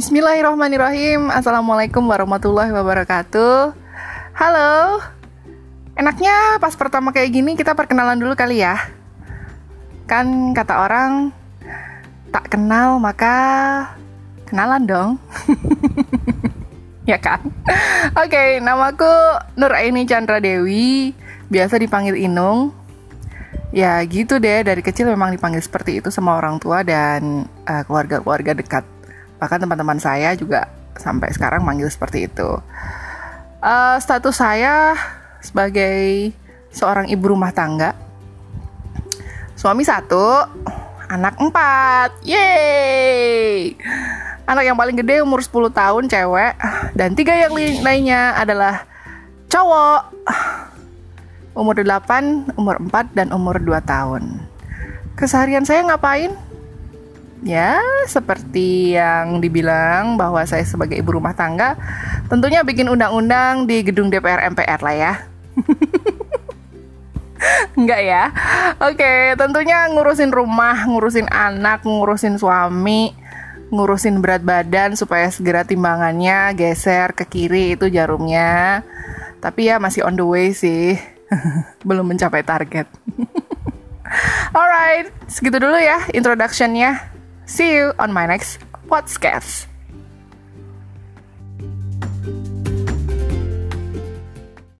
Bismillahirrahmanirrahim. Assalamualaikum warahmatullahi wabarakatuh. Halo. Enaknya pas pertama kayak gini kita perkenalan dulu kali ya. Kan kata orang Tak kenal maka Kenalan dong. Ya kan? Oke okay, namaku Nur Aini Chandra Dewi Biasa dipanggil Inung. Ya gitu deh. Dari kecil memang dipanggil seperti itu sama orang tua dan uh, keluarga-keluarga dekat bahkan teman-teman saya juga sampai sekarang manggil seperti itu. Uh, status saya sebagai seorang ibu rumah tangga. Suami satu anak empat. Yeay! Anak yang paling gede umur 10 tahun cewek. Dan tiga yang lainnya adalah cowok. Umur 8, umur 4, dan umur 2 tahun. Keseharian saya ngapain? Ya, seperti yang dibilang bahwa saya sebagai ibu rumah tangga tentunya bikin undang-undang di gedung DPR MPR lah ya. Enggak ya? Oke, tentunya ngurusin rumah, ngurusin anak, ngurusin suami, ngurusin berat badan supaya segera timbangannya geser ke kiri itu jarumnya. Tapi ya masih on the way sih. Belum mencapai target. Alright, segitu dulu ya introductionnya. See you on my next podcast.